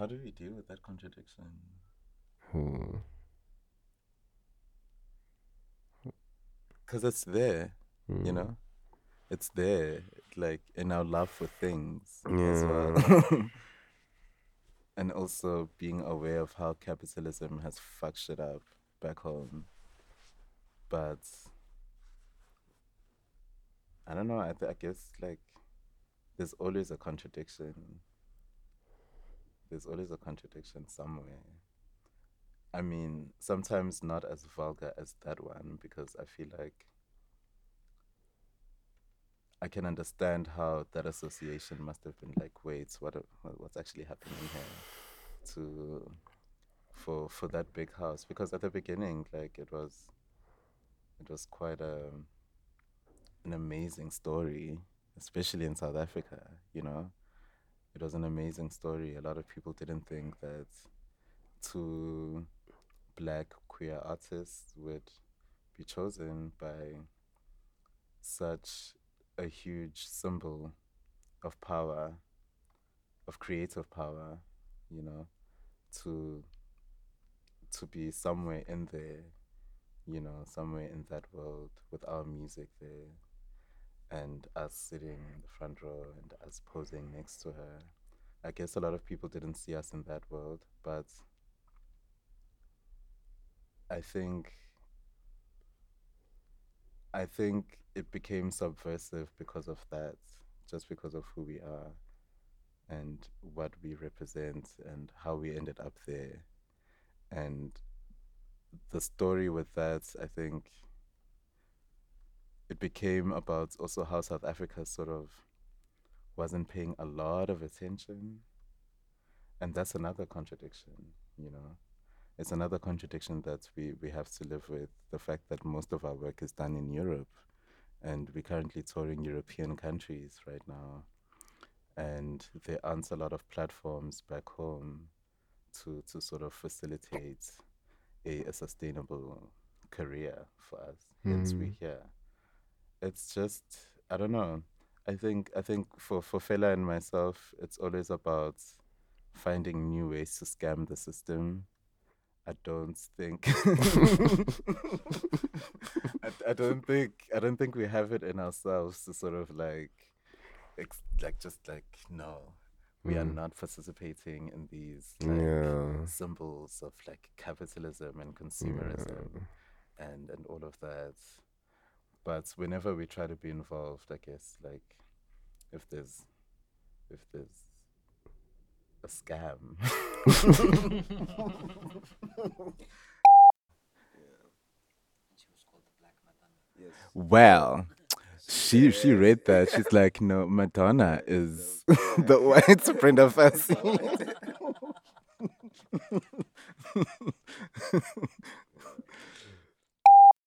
how do we deal with that contradiction? Hmm. Because it's there, Hmm. you know? It's there, like in our love for things as well. and also being aware of how capitalism has fucked shit up back home. But I don't know, I, th- I guess like there's always a contradiction. There's always a contradiction somewhere. I mean, sometimes not as vulgar as that one because I feel like I can understand how that association must have been like, wait, what, what's actually happening here to for for that big house? Because at the beginning, like it was, it was quite a an amazing story, especially in South Africa. You know, it was an amazing story. A lot of people didn't think that two black queer artists would be chosen by such a huge symbol of power, of creative power, you know, to to be somewhere in there, you know, somewhere in that world with our music there and us sitting in the front row and us posing next to her. I guess a lot of people didn't see us in that world, but I think I think it became subversive because of that, just because of who we are and what we represent and how we ended up there. And the story with that, I think became about also how South Africa sort of wasn't paying a lot of attention. And that's another contradiction, you know. It's another contradiction that we, we have to live with the fact that most of our work is done in Europe. And we're currently touring European countries right now. And there aren't a lot of platforms back home to, to sort of facilitate a, a sustainable career for us. Hence, we're Mm. here. It's just, I don't know. I think I think for, for Fela and myself, it's always about finding new ways to scam the system. I don't think I, I don't think I don't think we have it in ourselves to sort of like ex- like just like no we are Mm. not participating in these like Yeah. symbols of like capitalism and consumerism and and all of that but whenever we try to be involved i guess like if there's if there's a scam well she she read that she's like no madonna is the white brenda Fassie.